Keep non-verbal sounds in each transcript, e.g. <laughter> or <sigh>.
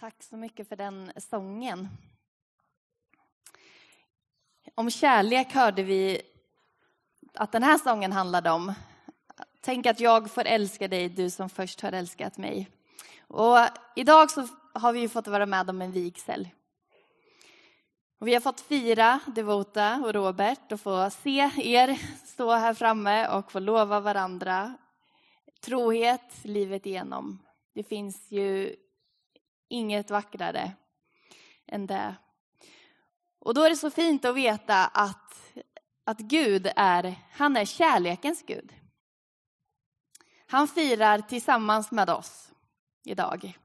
Tack så mycket för den sången. Om kärlek hörde vi att den här sången handlade om. Tänk att jag får älska dig, du som först har älskat mig. Och idag så har vi fått vara med om en vigsel. Och vi har fått fira Devota och Robert och få se er stå här framme och få lova varandra trohet livet igenom. Det finns ju inget vackrare än det. Och då är det så fint att veta att, att Gud är, han är kärlekens Gud. Han firar tillsammans med oss idag.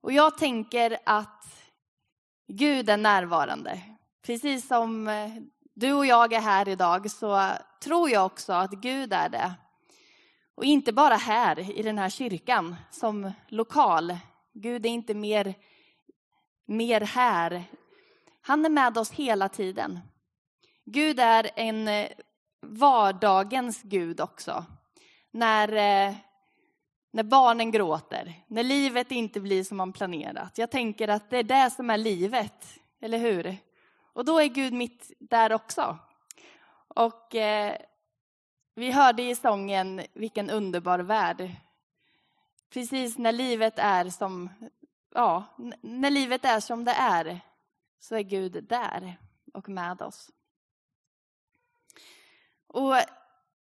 Och jag tänker att Gud är närvarande. Precis som eh, du och jag är här idag så tror jag också att Gud är det. Och inte bara här i den här kyrkan som lokal. Gud är inte mer, mer här. Han är med oss hela tiden. Gud är en eh, vardagens Gud också. När, eh, när barnen gråter, när livet inte blir som man planerat. Jag tänker att det är det som är livet, eller hur? Och då är Gud mitt där också. Och eh, vi hörde i sången Vilken underbar värld. Precis när livet är som, ja, när livet är som det är så är Gud där och med oss. Och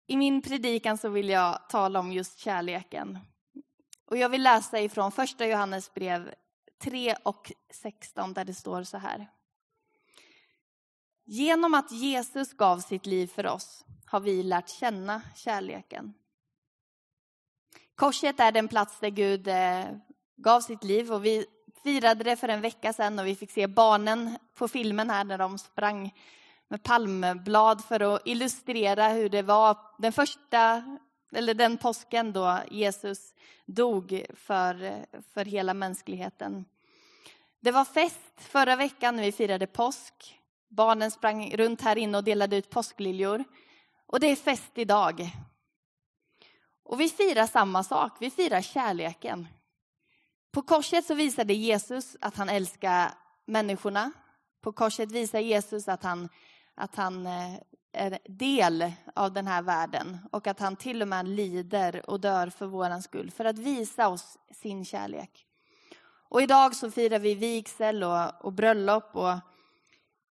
i min predikan så vill jag tala om just kärleken. Och jag vill läsa ifrån första Johannes brev 3 och 16 där det står så här. Genom att Jesus gav sitt liv för oss har vi lärt känna kärleken. Korset är den plats där Gud eh, gav sitt liv och vi firade det för en vecka sedan och vi fick se barnen på filmen här när de sprang med palmblad för att illustrera hur det var den första, eller den påsken då Jesus dog för, för hela mänskligheten. Det var fest förra veckan när vi firade påsk. Barnen sprang runt här inne och delade ut påskliljor. Och det är fest idag. Och vi firar samma sak, vi firar kärleken. På korset så visade Jesus att han älskar människorna. På korset visar Jesus att han, att han eh, är del av den här världen och att han till och med lider och dör för våran skull, för att visa oss sin kärlek. Och idag så firar vi vigsel och, och bröllop och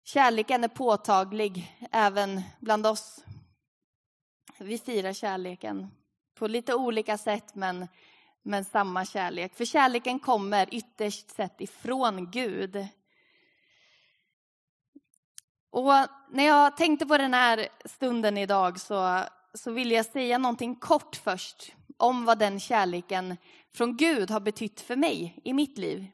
kärleken är påtaglig även bland oss. Vi firar kärleken på lite olika sätt, men, men samma kärlek. För kärleken kommer ytterst sett ifrån Gud. Och när jag tänkte på den här stunden idag så, så vill jag säga någonting kort först om vad den kärleken från Gud har betytt för mig i mitt liv.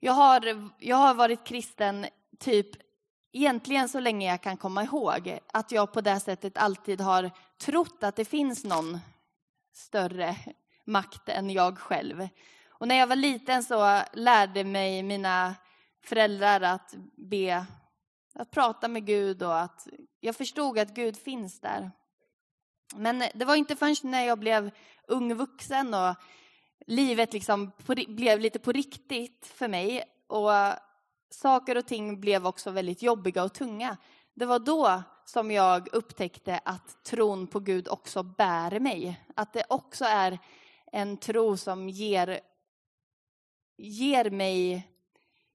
Jag har, jag har varit kristen typ egentligen så länge jag kan komma ihåg. Att jag på det sättet alltid har trott att det finns någon större makt än jag själv. Och när jag var liten så lärde mig mina föräldrar att be, att prata med Gud och att jag förstod att Gud finns där. Men det var inte förrän när jag blev ung vuxen och livet liksom på, blev lite på riktigt för mig och saker och ting blev också väldigt jobbiga och tunga. Det var då som jag upptäckte att tron på Gud också bär mig. Att det också är en tro som ger, ger mig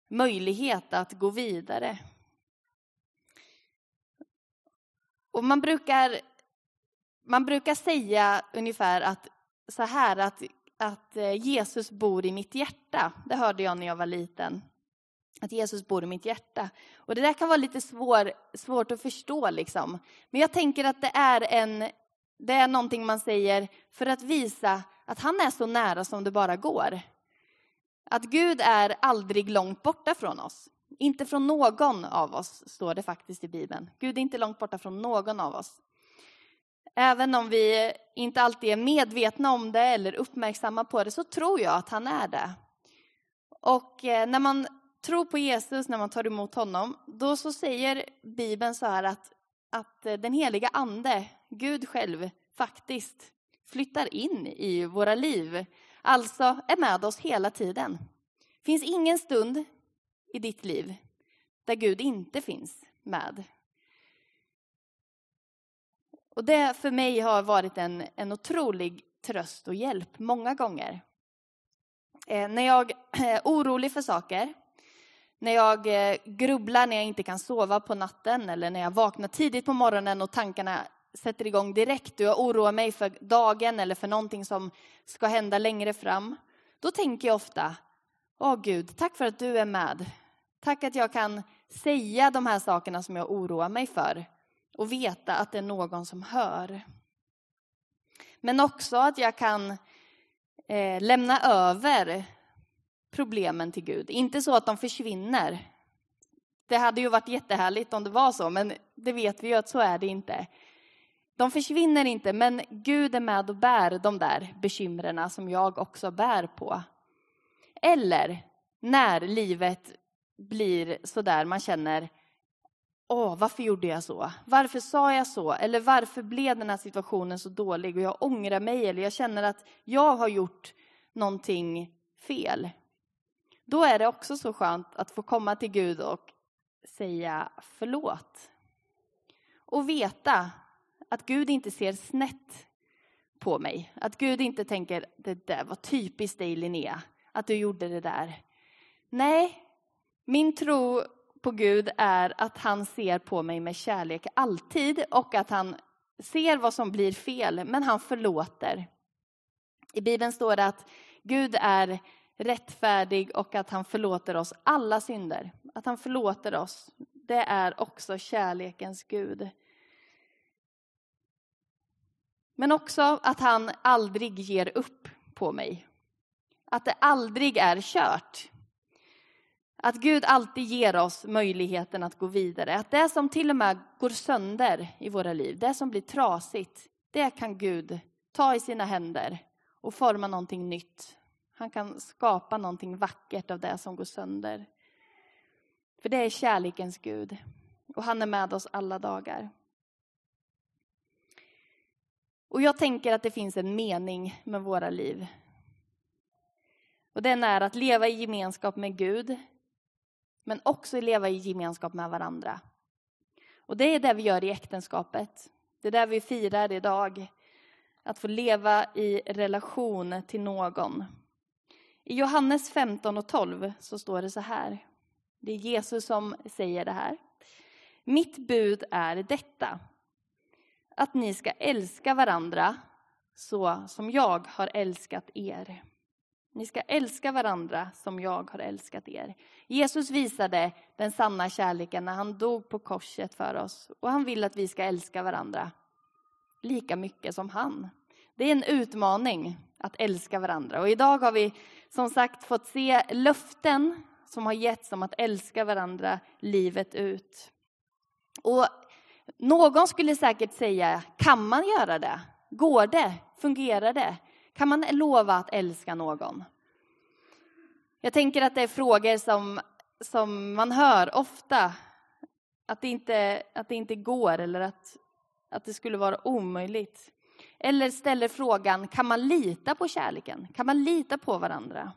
möjlighet att gå vidare. Och man brukar, man brukar säga ungefär att så här att, att eh, Jesus bor i mitt hjärta. Det hörde jag när jag var liten att Jesus bor i mitt hjärta. Och det där kan vara lite svår, svårt att förstå liksom. Men jag tänker att det är, en, det är någonting man säger för att visa att han är så nära som det bara går. Att Gud är aldrig långt borta från oss. Inte från någon av oss, står det faktiskt i Bibeln. Gud är inte långt borta från någon av oss. Även om vi inte alltid är medvetna om det eller uppmärksamma på det, så tror jag att han är det. Och eh, när man tror på Jesus, när man tar emot honom, då så säger Bibeln så här att, att eh, den heliga ande, Gud själv, faktiskt flyttar in i våra liv. Alltså är med oss hela tiden. finns ingen stund i ditt liv där Gud inte finns med. Och det för mig har varit en, en otrolig tröst och hjälp många gånger. Eh, när jag är orolig för saker, när jag eh, grubblar när jag inte kan sova på natten eller när jag vaknar tidigt på morgonen och tankarna sätter igång direkt och jag oroar mig för dagen eller för någonting som ska hända längre fram. Då tänker jag ofta, åh Gud, tack för att du är med. Tack att jag kan säga de här sakerna som jag oroar mig för och veta att det är någon som hör. Men också att jag kan eh, lämna över problemen till Gud. Inte så att de försvinner. Det hade ju varit jättehärligt om det var så, men det vet vi ju att så är det inte. De försvinner inte, men Gud är med och bär de där bekymren som jag också bär på. Eller när livet blir så där man känner, åh, varför gjorde jag så? Varför sa jag så? Eller varför blev den här situationen så dålig och jag ångrar mig eller jag känner att jag har gjort någonting fel. Då är det också så skönt att få komma till Gud och säga förlåt. Och veta att Gud inte ser snett på mig. Att Gud inte tänker, det där var typiskt dig Linnea, att du gjorde det där. Nej, min tro på Gud är att han ser på mig med kärlek alltid och att han ser vad som blir fel, men han förlåter. I Bibeln står det att Gud är rättfärdig och att han förlåter oss alla synder. Att han förlåter oss, det är också kärlekens Gud. Men också att han aldrig ger upp på mig. Att det aldrig är kört. Att Gud alltid ger oss möjligheten att gå vidare. Att det som till och med går sönder i våra liv, det som blir trasigt, det kan Gud ta i sina händer och forma någonting nytt. Han kan skapa någonting vackert av det som går sönder. För det är kärlekens Gud och han är med oss alla dagar. Och jag tänker att det finns en mening med våra liv. Och den är att leva i gemenskap med Gud, men också leva i gemenskap med varandra. Och det är det vi gör i äktenskapet. Det är det vi firar idag. Att få leva i relation till någon. I Johannes 15 och 12 så står det så här. Det är Jesus som säger det här. Mitt bud är detta, att ni ska älska varandra så som jag har älskat er. Ni ska älska varandra som jag har älskat er. Jesus visade den sanna kärleken när han dog på korset för oss och han vill att vi ska älska varandra lika mycket som han. Det är en utmaning att älska varandra och idag har vi som sagt fått se löften som har getts om att älska varandra livet ut. Och någon skulle säkert säga, kan man göra det? Går det? Fungerar det? Kan man lova att älska någon? Jag tänker att det är frågor som, som man hör ofta. Att det, inte, att det inte går eller att, att det skulle vara omöjligt. Eller ställer frågan, kan man lita på kärleken? Kan man lita på varandra?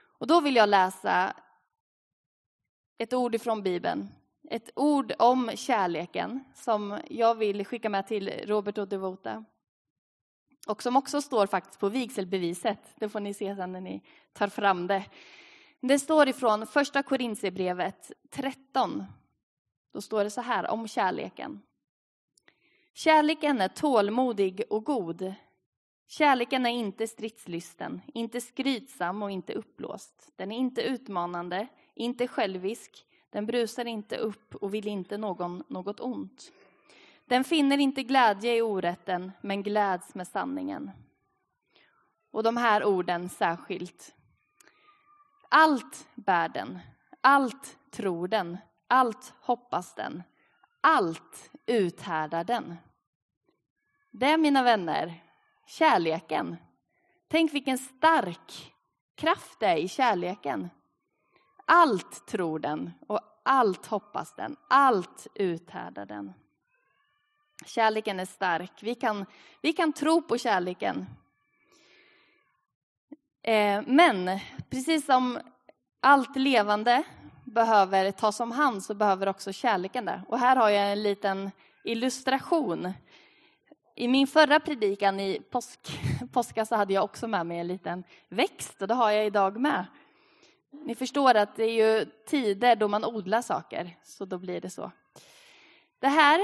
Och då vill jag läsa ett ord ifrån Bibeln ett ord om kärleken som jag vill skicka med till Robert och Devota. Och som också står faktiskt på vigselbeviset. Det får ni se sen när ni tar fram det. Det står ifrån första Korintierbrevet 13. Då står det så här om kärleken. Kärleken är tålmodig och god. Kärleken är inte stridslysten, inte skrytsam och inte uppblåst. Den är inte utmanande, inte självisk, den brusar inte upp och vill inte någon något ont. Den finner inte glädje i orätten, men gläds med sanningen. Och de här orden särskilt. Allt bär den, allt tror den, allt hoppas den, allt uthärdar den. Det, mina vänner, kärleken. Tänk vilken stark kraft det är i kärleken. Allt tror den och allt hoppas den, allt uthärdar den. Kärleken är stark. Vi kan, vi kan tro på kärleken. Eh, men precis som allt levande behöver tas om hand så behöver också kärleken det. Och här har jag en liten illustration. I min förra predikan i påsk, <laughs> påska så hade jag också med mig en liten växt och det har jag idag med. Ni förstår att det är ju tider då man odlar saker, så då blir det så. Det här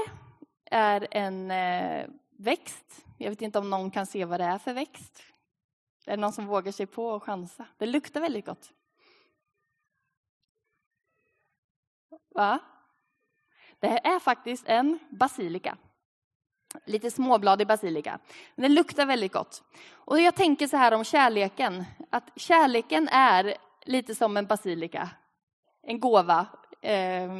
är en eh, växt. Jag vet inte om någon kan se vad det är för växt. Är det någon som vågar sig på att chansa? Det luktar väldigt gott. Va? Det här är faktiskt en basilika. Lite småbladig basilika. Men den luktar väldigt gott. Och jag tänker så här om kärleken, att kärleken är lite som en basilika. En gåva eh,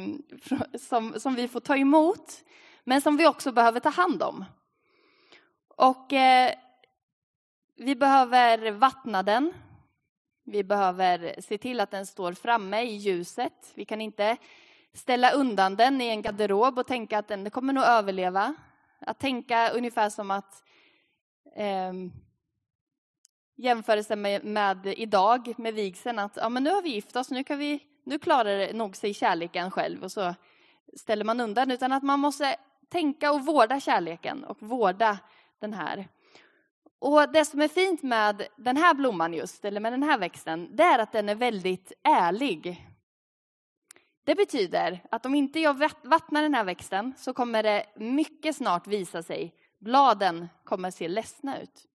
som, som vi får ta emot, men som vi också behöver ta hand om. Och eh, vi behöver vattna den. Vi behöver se till att den står framme i ljuset. Vi kan inte ställa undan den i en garderob och tänka att den kommer nog överleva. Att tänka ungefär som att eh, jämförelsen med, med idag, med vigseln, att ja, men nu har vi gift oss, nu, kan vi, nu klarar det nog sig kärleken själv och så ställer man undan, utan att man måste tänka och vårda kärleken och vårda den här. Och det som är fint med den här blomman just, eller med den här växten, det är att den är väldigt ärlig. Det betyder att om inte jag vattnar den här växten så kommer det mycket snart visa sig, bladen kommer se ledsna ut.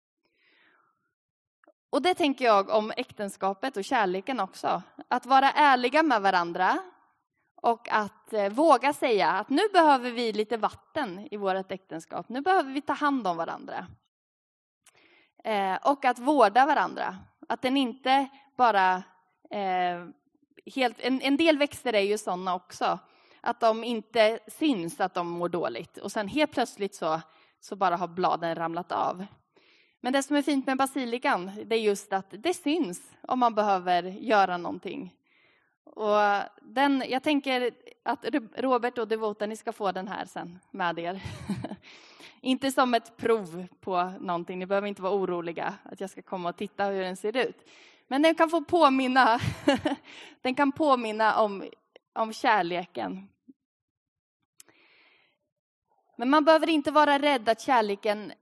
Och det tänker jag om äktenskapet och kärleken också. Att vara ärliga med varandra och att eh, våga säga att nu behöver vi lite vatten i vårt äktenskap. Nu behöver vi ta hand om varandra. Eh, och att vårda varandra. Att den inte bara... Eh, Helt, en, en del växter är ju sådana också. Att de inte syns att de mår dåligt. Och sen helt plötsligt så, så bara har bladen ramlat av. Men det som är fint med basilikan, det är just att det syns om man behöver göra någonting. Och den, jag tänker att Robert och Devota, ni ska få den här sen med er. <laughs> inte som ett prov på någonting, ni behöver inte vara oroliga att jag ska komma och titta hur den ser ut. Men den kan få påminna, <laughs> den kan påminna om, om kärleken. Men man behöver inte vara rädd att kärleken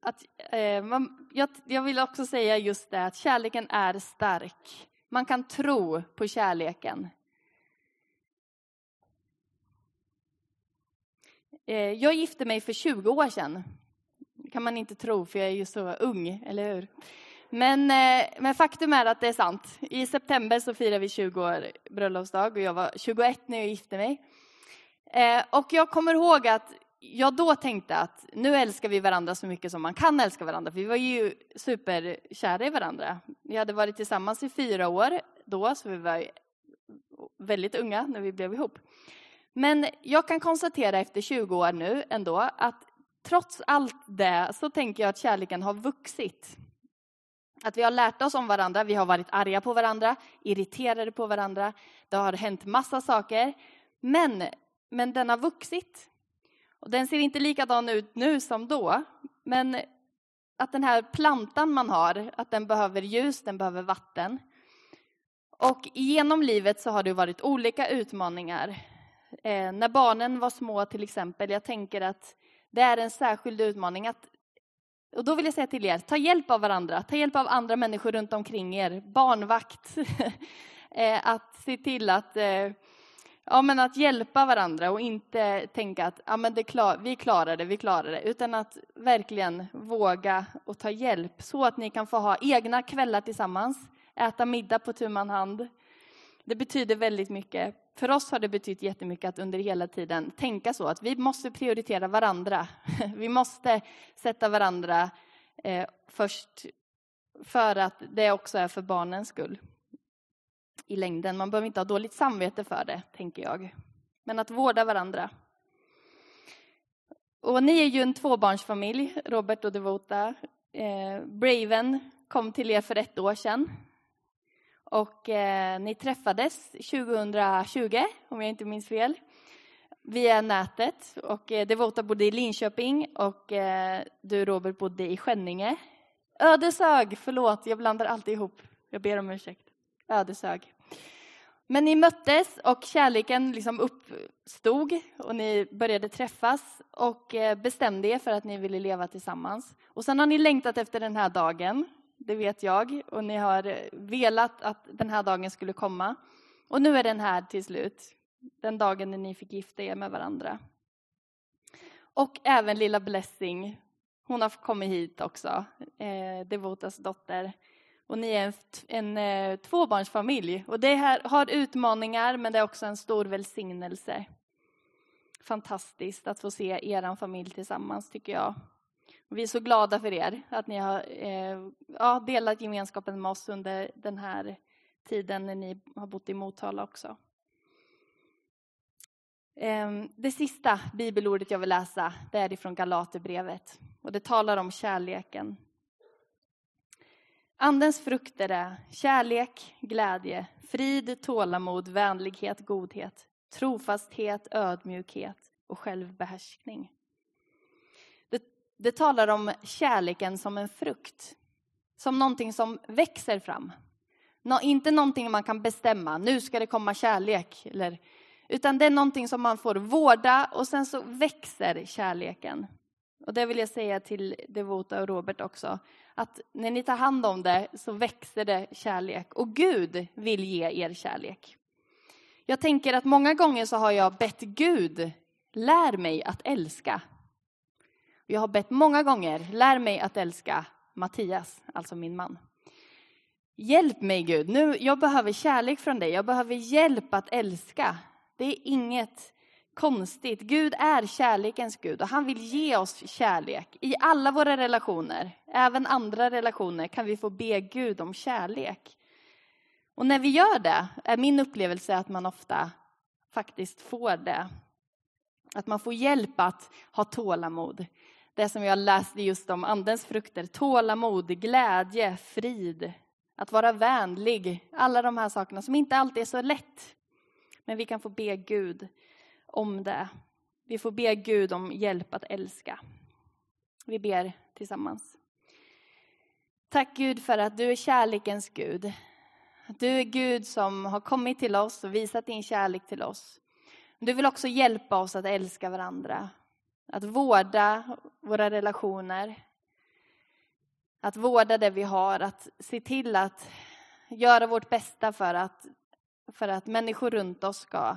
att, eh, man, jag, jag vill också säga just det, att kärleken är stark. Man kan tro på kärleken. Eh, jag gifte mig för 20 år sedan. Det kan man inte tro, för jag är ju så ung, eller hur? Men, eh, men faktum är att det är sant. I september så firar vi 20 år bröllopsdag och jag var 21 när jag gifte mig. Eh, och jag kommer ihåg att jag då tänkte att nu älskar vi varandra så mycket som man kan älska varandra. Vi var ju superkära i varandra. Vi hade varit tillsammans i fyra år då, så vi var väldigt unga när vi blev ihop. Men jag kan konstatera efter 20 år nu ändå att trots allt det så tänker jag att kärleken har vuxit. Att vi har lärt oss om varandra, vi har varit arga på varandra, irriterade på varandra. Det har hänt massa saker. Men, men den har vuxit. Och den ser inte likadan ut nu som då, men att den här plantan man har, att den behöver ljus, den behöver vatten. Och genom livet så har det varit olika utmaningar. Eh, när barnen var små till exempel, jag tänker att det är en särskild utmaning att och då vill jag säga till er, ta hjälp av varandra, ta hjälp av andra människor runt omkring er, barnvakt. <laughs> Eh, att se till att eh, ja, men att hjälpa varandra och inte tänka att ja, men det klar, vi klarar det, vi klarar det, utan att verkligen våga och ta hjälp så att ni kan få ha egna kvällar tillsammans, äta middag på tu man hand. Det betyder väldigt mycket. För oss har det betytt jättemycket att under hela tiden tänka så att vi måste prioritera varandra. <laughs> Vi måste sätta varandra eh, först för att det också är för barnens skull i längden. Man behöver inte ha dåligt samvete för det, tänker jag. Men att vårda varandra. Och ni är ju en tvåbarnsfamilj, Robert och Devota. Eh, Braven kom till er för ett år sedan. Och eh, ni träffades 2020, om jag inte minns fel, via nätet. Och eh, Devota bodde i Linköping och eh, du, Robert, bodde i Skänninge. Ödeshög, förlåt, jag blandar alltid ihop. Jag ber om ursäkt. Ödeshög. Men ni möttes och kärleken liksom uppstod och ni började träffas och eh, bestämde er för att ni ville leva tillsammans. Och sen har ni längtat efter den här dagen, det vet jag, och ni har eh, velat att den här dagen skulle komma. Och nu är den här till slut, den dagen när ni fick gifta er med varandra. Och även lilla Blessing, hon har kommit hit också, eh, Devotas dotter. Och ni är en, en eh, tvåbarnsfamilj. Och det här har utmaningar, men det är också en stor välsignelse. Fantastiskt att få se er familj tillsammans, tycker jag. Vi är så glada för er, att ni har eh, ja, delat gemenskapen med oss under den här tiden när ni har bott i Motala också. Ehm, det sista bibelordet jag vill läsa det är ifrån Galaterbrevet. Och det talar om kärleken. Andens frukter är kärlek, glädje, frid, tålamod, vänlighet, godhet, trofasthet, ödmjukhet och självbehärskning. Det, talar om kärleken som en frukt, som någonting som växer fram. Nå, inte någonting man kan bestämma, nu ska det komma kärlek, eller, utan det är någonting som man får vårda och sen så växer kärleken. Och det vill jag säga till Devota och Robert också, att när ni tar hand om det så växer det kärlek. Och Gud vill ge er kärlek. Jag tänker att många gånger så har jag bett Gud, lär mig att älska. Jag har bett många gånger, lär mig att älska Mattias, alltså min man. Hjälp mig Gud, nu, jag behöver kärlek från dig, jag behöver hjälp att älska. Det är inget konstigt. Gud är kärlekens Gud och han vill ge oss kärlek. I alla våra relationer, även andra relationer, kan vi få be Gud om kärlek. Och när vi gör det är min upplevelse att man ofta faktiskt får det. Att man får hjälp att ha tålamod. Det som jag läste just om andens frukter, tålamod, glädje, frid, att vara vänlig. Alla de här sakerna som inte alltid är så lätt. Men vi kan få be Gud om det. Vi får be Gud om hjälp att älska. Vi ber tillsammans. Tack Gud för att du är kärlekens Gud. Du är Gud som har kommit till oss och visat din kärlek till oss. Du vill också hjälpa oss att älska varandra. Att vårda våra relationer. Att vårda det vi har, att se till att göra vårt bästa för att, för att människor runt oss ska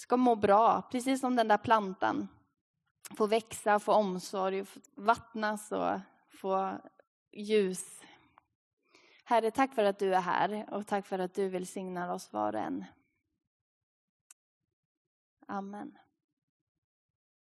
ska må bra, precis som den där plantan. Få växa, få omsorg, få vattnas och få ljus. Herre, tack för att du är här och tack för att du välsignar oss var och en. Amen.